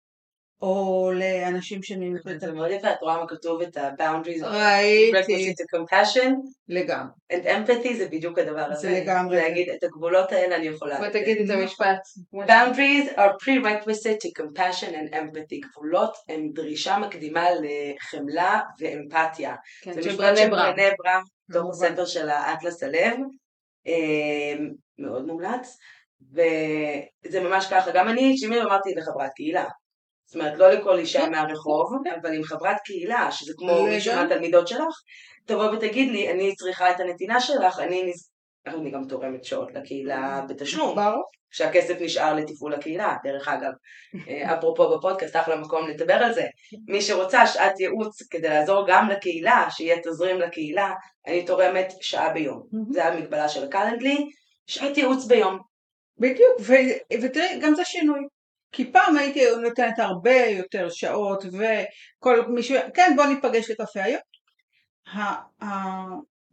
או לאנשים שנמצאים... זה מאוד יפה, את רואה מה כתוב את ה-boundaries, ראיתי, to compassion לגמרי. and empathy זה בדיוק הדבר הזה. זה לגמרי. להגיד את הגבולות האלה אני יכולה. בוא לתת. תגידי את המשפט. Boundaries are prerequisite to compassion and empathy. גבולות הם דרישה מקדימה לחמלה ואמפתיה. כן, זה משפט של. ברנה בראון, מתוך כמובן. הספר של האטלס הלב. אה, מאוד מומלץ. וזה ממש ככה, גם אני, שימי אמרתי לחברת קהילה. זאת אומרת, לא לכל אישה כן. מהרחוב, אבל עם חברת קהילה, שזה כמו. מישהו מהתלמידות שלך, תבוא ותגיד לי, אני צריכה את הנתינה שלך, אני אני גם תורמת שעות לקהילה בתשלום. ברור. שהכסף נשאר לתפעול הקהילה, דרך אגב. אה, אפרופו בפודקאסט, אחלה מקום לדבר על זה. מי שרוצה שעת ייעוץ כדי לעזור גם לקהילה, שיהיה תזרים לקהילה, אני תורמת שעה ביום. זה המגבלה של הקלנדלי, שעת ייעוץ ביום. בדיוק, ותראי, גם זה שינוי. כי פעם הייתי נותנת הרבה יותר שעות, וכל מישהו, כן, בוא ניפגש לקפה היום.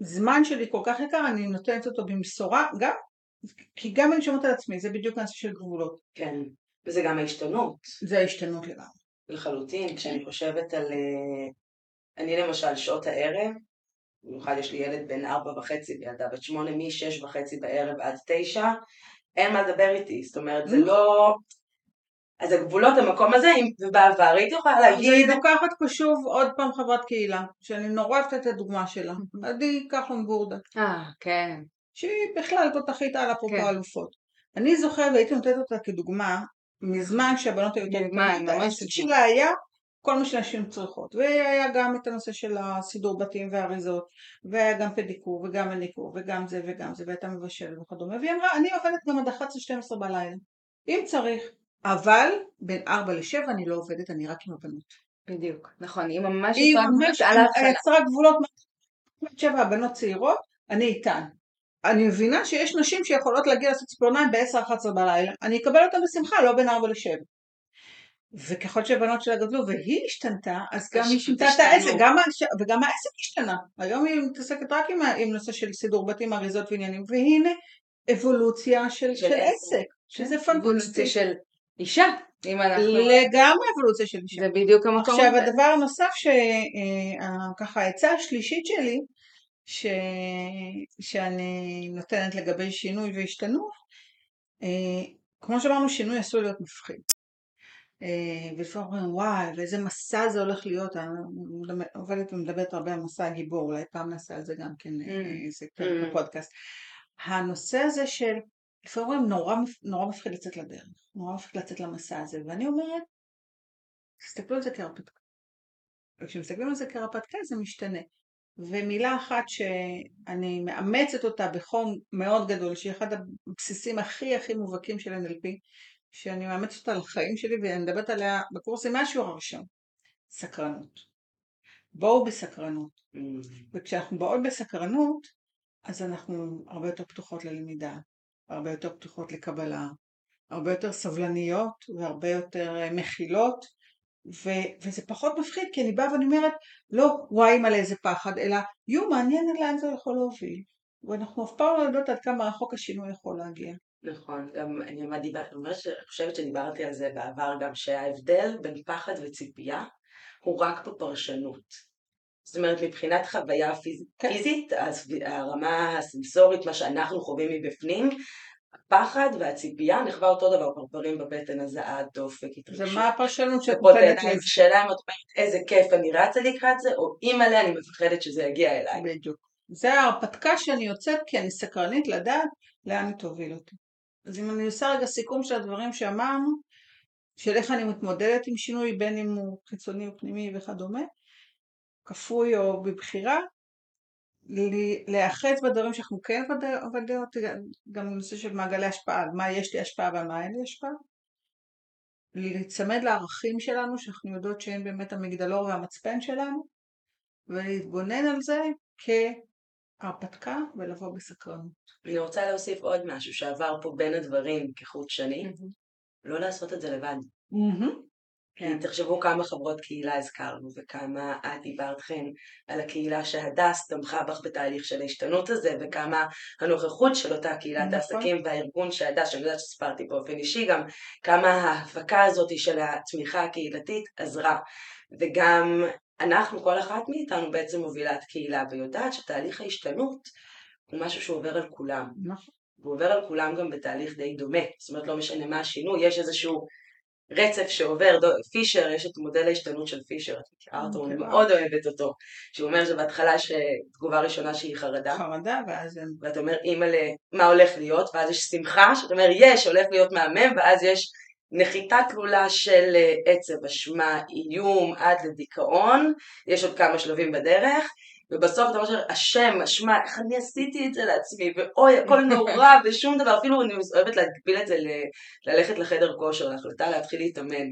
הזמן שלי כל כך יקר, אני נותנת אותו במשורה, גם, כי גם אני שומעת על עצמי, זה בדיוק הנושא של גבולות. כן. וזה גם ההשתנות, זה ההשתנות לגמרי. לחלוטין. כשאני חושבת על... אה, אני למשל, שעות הערב, במיוחד יש לי ילד בן ארבע וחצי וילדה בת שמונה, משש וחצי בערב עד תשע, אין מה לדבר איתי. זאת אומרת, זה Mm. לא... אז הגבולות המקום הזה, אם ובעבר הייתי יכולה להגיד, אני לוקחת פה שוב עוד פעם חברת קהילה, שאני נורא אוהבת את הדוגמה שלה. עדי כחלון גורדה. אה, כן. שהיא בכלל תותחית על אפרופו כן. אלופות. אני זוכרת והייתי נותנת אותה כדוגמה מזמן שהבנות היו יותר קטנות. ממש העסק שלה היה כל מה שנשים צריכות. והיה גם את הנושא של הסידור בתים והאריזות, והיה גם פדיקור וגם מניקור וגם זה וגם זה, והייתה מבשלת וכדומה. והיא אמרה, אני עובדת גם עד 11-12 בלילה, אם צריך. אבל בין 4 ל-7 אני לא עובדת, אני רק עם הבנות. בדיוק. נכון, היא ממש היא ממש. יצרה גבולות, שבע הבנות צעירות, אני איתן. אני מבינה שיש נשים שיכולות להגיע לעשות ציפורניים ב-10-11 בלילה, אני אקבל אותן בשמחה, לא בין 4 ל-7. וככל שהבנות שלה גדלו והיא השתנתה, אז גם היא שינתה את. העסק, גם הש... וגם העסק השתנה. היום היא מתעסקת רק עם, עם נושא של סידור בתים, אריזות ועניינים, והנה אבולוציה של, של של עסק. עסק, שזה אבולוציה פנטסטי. של אישה, אם אנחנו... לגמרי אבולוציה של אישה. זה בדיוק המקום עכשיו הזה. הדבר הנוסף שככה העצה השלישית שלי ש... שאני נותנת לגבי שינוי והשתנות אה, כמו שאמרנו שינוי עשוי להיות מפחיד אה, ולפעמים אומרים וואי ואיזה מסע זה הולך להיות אני עובדת ומדברת הרבה על מסע הגיבור אולי פעם נעשה על זה גם כן אה, Mm. איזה פרק בפודקאסט הנושא הזה של לפעמים נורא, נורא מפחיד לצאת לדרך נורא מפחיד לצאת למסע הזה ואני אומרת תסתכלו על זה כהרפתקה. וכשמסתכלים על זה כהרפתקה זה משתנה. ומילה אחת שאני מאמצת אותה בחום מאוד גדול, שהיא אחד הבסיסים הכי הכי מובהקים של NLP, שאני מאמצת אותה לחיים שלי ואני מדברת עליה בקורסים מהשיעור הראשון. סקרנות. בואו בסקרנות. וכשאנחנו באות בסקרנות, אז אנחנו הרבה יותר פתוחות ללמידה, הרבה יותר פתוחות לקבלה, הרבה יותר סבלניות והרבה יותר אה, מכילות, ו- וזה פחות מפחיד, כי אני באה ואני אומרת, לא וואי מלא איזה פחד, אלא יו מעניין לאן זה יכול להוביל. ואנחנו אף פעם לא יודעות עד כמה רחוק השינוי יכול להגיע. נכון, גם אני חושבת שדיברתי על זה בעבר גם, שההבדל בין פחד וציפייה הוא רק בפרשנות. זאת אומרת, מבחינת חוויה פיז... כן. פיזית, אז הרמה הסנסורית, מה שאנחנו חווים מבפנים, הפחד והציפייה נחווה אותו דבר, פרפרים בבטן, הזעה, דופק, זה התרגשות. מה הפרשנות שאת נותנת לזה. שלה, אם את אומרת איזה כיף אני רצה לקראת זה, או אימא'לה אני מפחדת שזה יגיע אליי. בדיוק. זה ההרפתקה שאני יוצאת כי אני סקרנית לדעת לאן היא תוביל אותי. אז אם אני עושה רגע סיכום של הדברים שאמרנו, של איך אני מתמודדת עם שינוי, בין אם הוא חיצוני או פנימי וכדומה, כפוי או בבחירה, להיאחז בדברים שאנחנו כן ודא- ודאות, גם בנושא של מעגלי השפעה, על מה יש לי השפעה ועל מה אין לי השפעה, להיצמד לערכים שלנו, שאנחנו יודעות שהם באמת המגדלור והמצפן שלנו, ולהתבונן על זה כהרפתקה ולבוא בסקרנות. אני רוצה להוסיף עוד משהו שעבר פה בין הדברים כחוט שני, לא לעשות את זה לבד. כי תחשבו כמה חברות קהילה הזכרנו וכמה את דיברת חן על הקהילה שהדס תמכה בך בתהליך של ההשתנות הזה וכמה הנוכחות של אותה קהילת נכון. העסקים והארגון שהדס, שאני יודעת שסיפרתי באופן אישי גם, כמה ההפקה הזאת של התמיכה הקהילתית עזרה. וגם אנחנו, כל אחת מאיתנו בעצם מובילת קהילה ויודעת שתהליך ההשתנות הוא משהו שעובר על כולם. נכון. והוא עובר על כולם גם בתהליך די דומה. זאת אומרת, לא משנה מה השינוי, יש איזשהו רצף שעובר, דו, פישר, יש את מודל ההשתנות של פישר, את מכירה אותו, אני אוקיי. מאוד אוהבת אותו. שהוא אומר שבהתחלה יש תגובה ראשונה שהיא חרדה, חרדה, ואז הם... ואתה אומר, אימא'לה, מה הולך להיות? ואז יש שמחה, שאתה אומר, יש, הולך להיות מהמם, ואז יש נחיתה תלולה של אה, עצב, אשמה, איום, עד לדיכאון, יש עוד כמה שלבים בדרך, ובסוף אתה אומר, אשם, אשמה, איך אני עשיתי את זה לעצמי, ואוי, הכל נורא, ושום דבר, אפילו אני אוהבת להגביל את זה ל- ללכת לחדר כושר, להחלטה להתחיל להתאמן.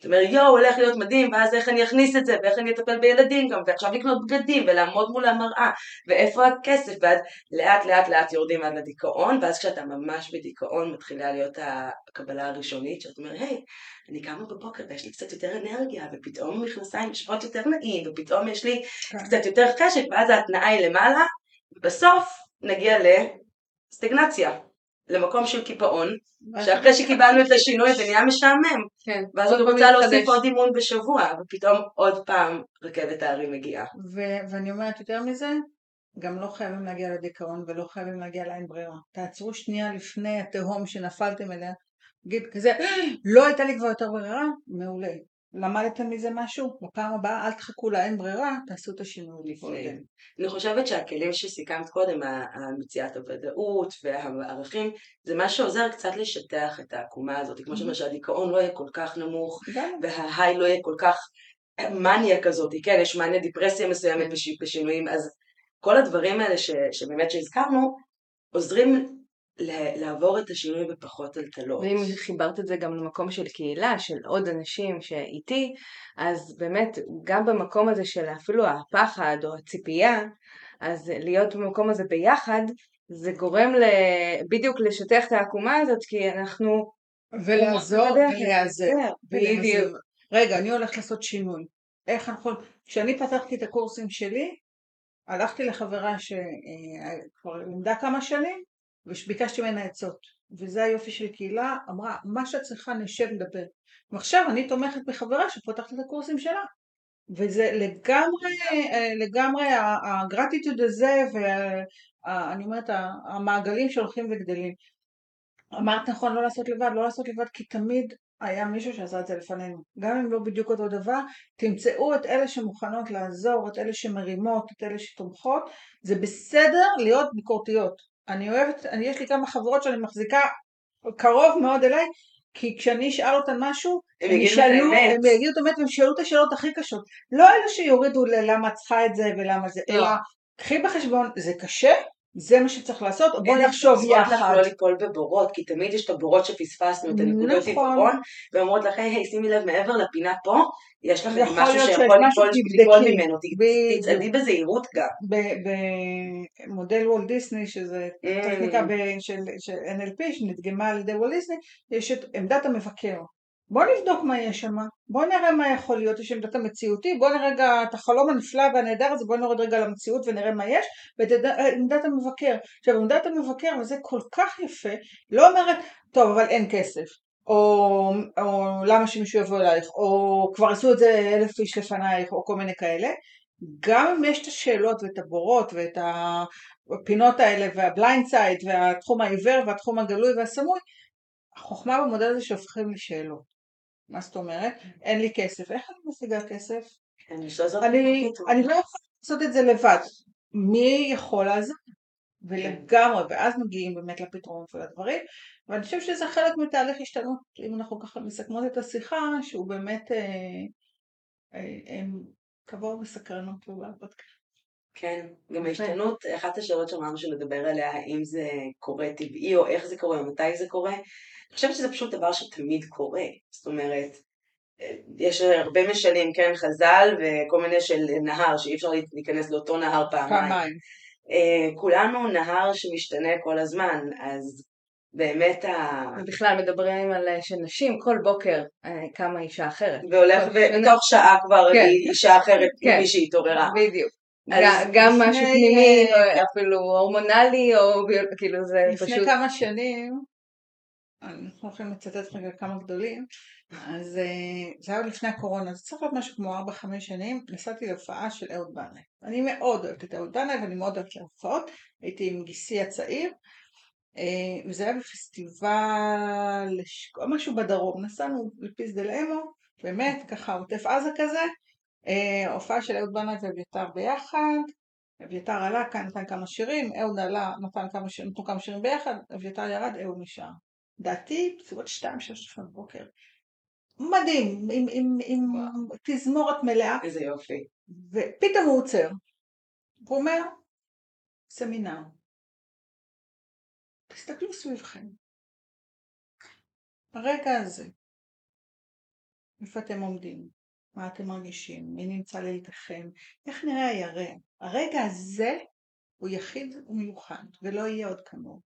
זאת אומרת, יואו, הולך להיות מדהים, ואז איך אני אכניס את זה, ואיך אני אטפל בילדים גם, ועכשיו לקנות בגדים, ולעמוד מול המראה, ואיפה הכסף, ואז לאט לאט לאט יורדים עד לדיכאון, ואז כשאתה ממש בדיכאון מתחילה להיות הקבלה הראשונית, שאתה אומר, היי, אני קמה בבוקר ויש לי קצת יותר אנרגיה, ופתאום המכנסיים יושבות יותר נעים, ופתאום יש לי כן. קצת יותר חשק, ואז ההתנאה היא למעלה, בסוף נגיע לסטגנציה, למקום של קיפאון, שאחרי שקיבלנו את השינוי זה נהיה משעמם, כן. ואז אני רוצה להוסיף. עוד אימון בשבוע, ופתאום עוד פעם רכבת ההרים מגיעה. ו- ואני אומרת יותר מזה, גם לא חייבים להגיע לדיכאון ולא חייבים להגיע לאין ברירה. תעצרו שנייה לפני התהום שנפלתם אליה. תגיד כזה, לא הייתה לי כבר יותר ברירה? מעולה. למדתם מזה משהו? בפעם הבאה אל תחכו לאין ברירה, תעשו את השינוי לפני. אני חושבת שהכלים שסיכמת קודם, המציאת הוודאות והערכים, זה מה שעוזר קצת לשטח את העקומה הזאת, כמו שאומר שהדיכאון לא יהיה כל כך נמוך, וההיי לא יהיה כל כך מניה כזאת, כן, יש מניה דיפרסיה מסוימת כן. בש- בשינויים, אז כל הדברים האלה ש, שבאמת שהזכרנו, עוזרים לעבור את השינוי בפחות טלטלות. ואם חיברת את זה גם למקום של קהילה, של עוד אנשים שאיתי, אז באמת גם במקום הזה של אפילו הפחד או הציפייה, אז להיות במקום הזה ביחד, זה גורם ל... בדיוק לשטח את העקומה הזאת, כי אנחנו... ולעזור ולהיעזר. כן, בדיוק. רגע, אני הולכת לעשות שינוי. איך אנחנו... כשאני פתחתי את הקורסים שלי, הלכתי לחברה שכבר לימדה כמה שנים, וביקשתי ממנה עצות. וזה היופי של קהילה, אמרה, מה שאת צריכה נשב נדבר. ועכשיו אני תומכת בחברה שפותחת את הקורסים שלה. וזה לגמרי, אה, לגמרי הגרטיטוד הזה, ואני אומרת, המעגלים שהולכים וגדלים. אמרת נכון, לא לעשות לבד, לא לעשות לבד, כי תמיד היה מישהו שעשה את זה לפנינו. גם אם לא בדיוק אותו דבר, תמצאו את אלה שמוכנות לעזור, את אלה שמרימות, את אלה שתומכות. זה בסדר להיות ביקורתיות. אני אוהבת, אני, יש לי כמה חברות שאני מחזיקה קרוב מאוד אליי, כי כשאני אשאל אותן משהו, הם יגידו את ישאלו- האמת. הם יגידו את האמת והם ישאלו את השאלות הכי קשות. לא אלה שיורידו ללמה את צריכה את זה ולמה זה, לא. אלא קחי בחשבון, זה קשה, זה מה שצריך לעשות, בואי אין נחשוב עוזרות לך יחד. לא ליפול בבורות, כי תמיד יש את הבורות שפספסנו, את הנקודות נכון. עיוורון, ואומרות לך, היי, שימי לב, מעבר לפינה פה, יש לך משהו שיכול ליפול. ממנו. תצעדי בזהירות גם. במודל וולט דיסני, שזה Mm. טכניקה של NLP שנדגמה על ידי וולט דיסני, יש את עמדת המבקר. בוא נבדוק מה יש שם, בוא נראה מה יכול להיות, יש עמדת המציאותי, בוא נראה רגע את החלום הנפלא והנהדר הזה, בוא נורד רגע למציאות ונראה מה יש, ואת עמד- עמדת המבקר. עכשיו עמדת המבקר, וזה כל כך יפה, לא אומרת, טוב אבל אין כסף, או, או למה שמישהו יבוא אלייך, או כבר עשו את זה אלף איש לפנייך, או כל מיני כאלה, גם אם יש את השאלות ואת הבורות ואת הפינות האלה וה blind side והתחום העיוור והתחום הגלוי והסמוי, החוכמה במודל הזה שהופכים לשאלות. מה זאת אומרת? אין לי כסף. איך אני משיגה כסף? אני אני, לא יכולה לעשות את זה לבד. מי יכול לעזור? ולגמרי, ואז מגיעים באמת לפתרונות ולדברים, ואני חושבת שזה חלק מתהליך השתנות, אם אנחנו ככה מסכמות את השיחה, שהוא באמת אה, אה, אה, קבור בסקרנות ובפודקאסט. כן, גם. ההשתנות, אחת השאלות שאמרנו שנדבר עליה, האם זה קורה טבעי או איך זה קורה או מתי זה קורה, אני חושבת שזה פשוט דבר שתמיד קורה. זאת אומרת, אה, יש הרבה משלים, כן, חז"ל וכל מיני של נהר, שאי אפשר להיכנס לאותו נהר פעמיים. פעמיים. אה, כולנו נהר שמשתנה כל הזמן, אז באמת ה... ובכלל מדברים על אה, שנשים כל בוקר אה, קמה אישה אחרת. והולך ותוך שעה כבר כן. היא אישה אחרת כן. ממי שהתעוררה. בדיוק. גם- לפני, משהו פנימי, אה, אפילו הורמונלי, או כאילו זה לפני פשוט... כמה שנים, אנחנו הולכים לצטט רגע כמה גדולים, אז אה, זה היה לפני הקורונה, זה צריך להיות משהו כמו 4-5 שנים, נסעתי להופעה של אהוד בנאי. אני מאוד אוהבת את אהוד בנאי ואני מאוד אוהבת להופעות, הייתי עם גיסי הצעיר, אה, וזה היה בפסטיבל, משהו בדרום, נסענו לפיס דל אמו, באמת ככה עוטף עזה כזה, הופעה של אהוד בנאי ואביתר ביחד, אביתר עלה, כאן נתן כמה שירים, אהוד עלה, נתן כמה שירים, נתנו כמה שירים ביחד, אביתר ירד, אהוד נשאר. דעתי, בסביבות שתיים, שש לפנות בוקר. מדהים, עם, עם, עם תזמורת מלאה, איזה יופי. ופתאום הוא עוצר. הוא אומר, סמינר. תסתכלו סביבכם. ברגע הזה, איפה אתם עומדים? מה אתם מרגישים? מי נמצא לידכם? איך נראה הירח? הרגע הזה הוא יחיד ומיוחד, ולא יהיה עוד כמוהו.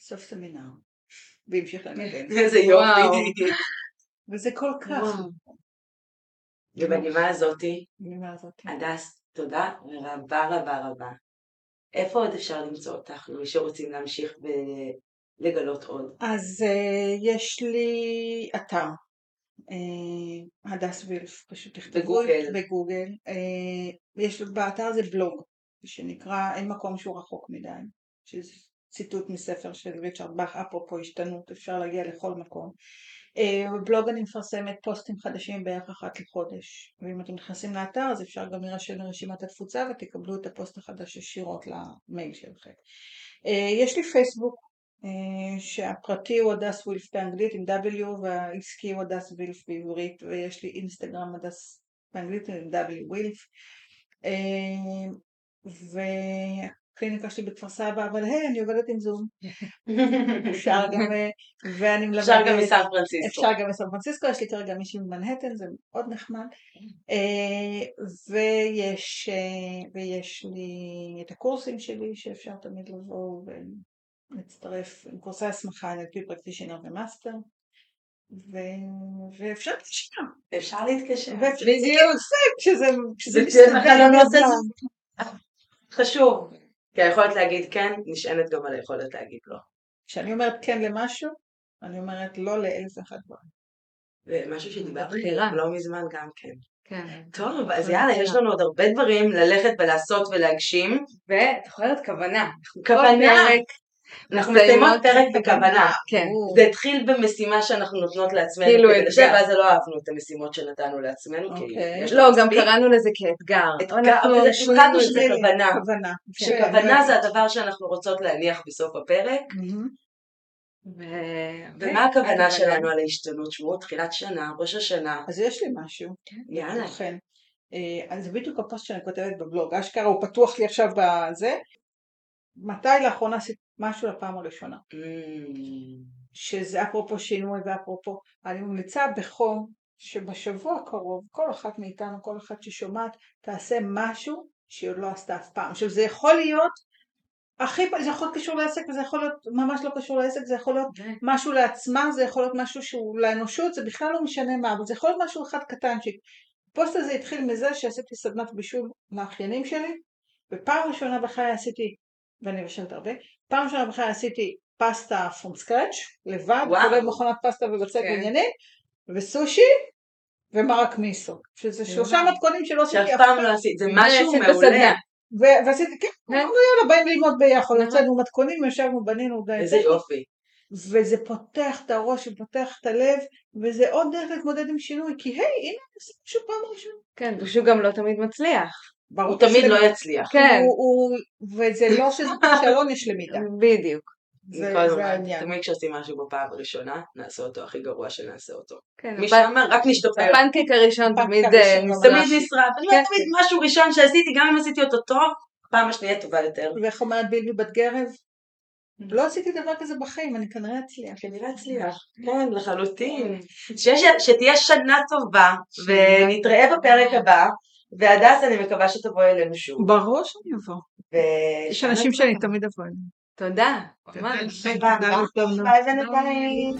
סוף סמינר. והמשיך לנגן. איזה. יופי. וזה כל כך. ובנימה הזאתי. הדס, תודה רבה רבה רבה. איפה עוד אפשר למצוא אותך, למי שרוצים להמשיך ולגלות עוד? אז uh, יש לי אתר, הדס וילף, פשוט תכתבו בגוגל. בגוגל. Uh, יש באתר הזה בלוג, שנקרא אין מקום שהוא רחוק מדי, שזה ציטוט מספר של ריצ'רד באך, אפרופו השתנות, אפשר להגיע לכל מקום. אה, בבלוג אני מפרסמת פוסטים חדשים בערך אחת לחודש, ואם אתם נכנסים לאתר אז אפשר גם להירשם לרשימת התפוצה ותקבלו את הפוסט החדש ישירות למייל שלכם. יש לי פייסבוק, אה, שהפרטי הוא הדס וילף באנגלית עם W והעסקי הוא הדס וילף בעברית ויש לי אינסטגרם הדס באנגלית עם W וילף אה, והקליניקה שלי בכפר סבא אבל היי אני עובדת עם זום אפשר גם אה, ואני מלמדת אפשר גם מסן פרנסיסקו. אפשר גם בסן פרנסיסקו, יש לי כרגע מישהי ממנהטן, זה מאוד נחמד. אה, ויש, אה, ויש לי את הקורסים שלי שאפשר תמיד לבוא ולהצטרף עם קורסי הסמכה NLP practitioner ו master. ו- ואפשר להתקשר. אפשר להתקשר. ואפשר- בדיוק. כשזה כשזה מסתדר. חשוב. כי היכולת להגיד כן נשענת גם על היכולת להגיד לא. כשאני אומרת כן למשהו, אני אומרת לא לאלף ואחד דברים. ומשהו שדיברתי בחירה. לא מזמן גם כן. כן. טוב, אז יאללה, יש לנו עוד הרבה דברים ללכת ולעשות ולהגשים. ואת זוכרת כוונה. כוונה. אנחנו מסיימות פרק בכוונה. כן. זה התחיל במשימה שאנחנו נותנות לעצמנו כאילו כדי אתגר. לשבת, ואז לא אהבנו את המשימות שנתנו לעצמנו, כי אוקיי. יש לא, גם מספיק. קראנו לזה כאתגר. את שזה זה. כוונה. כוונה. כן, שכוונה זה הדבר שאנחנו רוצות להניח בסוף הפרק. ו- ומה הכוונה הכוונה? שלנו על ההשתנות? שמעו תחילת שנה, ראש השנה, אז יש לי משהו. יאללה. לכן. אה, אז זה בדיוק הפוסט שאני כותבת בבלוג, אשכרה הוא פתוח לי עכשיו בזה. מתי לאחרונה עשית משהו לפעם הראשונה? Mm, שזה אפרופו שינוי ואפרופו, אני ממליצה בחום שבשבוע הקרוב כל אחת מאיתנו, כל אחת ששומעת, תעשה משהו שהיא עוד לא עשתה אף פעם. עכשיו זה יכול להיות, הכי, זה יכול להיות קשור לעסק וזה יכול להיות ממש לא קשור לעסק, זה יכול להיות כן. משהו לעצמה, זה יכול להיות משהו שהוא לאנושות, זה בכלל לא משנה מה, אבל זה יכול להיות משהו אחד קטנצ'יק. הפוסט הזה התחיל מזה שעשיתי סדנת בישול לאחיינים שלי, ופעם ראשונה בחיי עשיתי, ואני מבשלת הרבה, פעם ראשונה בחיי עשיתי פסטה from scratch, לבד. כולל מכונת פסטה ובצק כן. ועניינים, וסושי, ומרק מיסו, שזה שלושה. מתכונים שלא עשיתי אף פעם פעם, לא עשית, זה זה משהו מעולה. ועשיתי, כן, כן. אמרנו יאללה, באים ללמוד ביחד, נכון. הוצאנו מתכונים, ישבנו, בנינו, די- איזה יופי. וזה פותח את הראש ופותח את הלב, וזה עוד דרך להתמודד עם שינוי, כי היי, הנה, עושה משהו פעם ראשונה. כן, פשוט גם לא תמיד מצליח. ברור הוא תמיד שזה- לא יצליח. כן, הוא- הוא- וזה לא שזה כישלון, יש למידה. בדיוק. זה כל זה הזמן. העניין. תמיד כשעושים משהו בפעם הראשונה, נעשה אותו הכי גרוע שנעשה אותו. כן, מי שאמר, רק נשתפר. הפנקייק הראשון תמיד אה, נשרף. תמיד נשרף. אני אומרת, כן. תמיד משהו ראשון שעשיתי, גם אם עשיתי אותו טוב, פעם השנייה טובה יותר. ואיך אומרת בילבי בת גרב? לא עשיתי דבר כזה בחיים, אני כנראה אצליח. כנראה הצליח. כן, לחלוטין. שיש- שתהיה שנה טובה, ונתראה בפרק הבא, והדס, אני מקווה שתבואי אלינו שוב. ברור שאני אבוא. ו- יש אנשים שאני תמיד אבוא אליהם. תודה, ממש. תודה לכם. ביי בינתיים.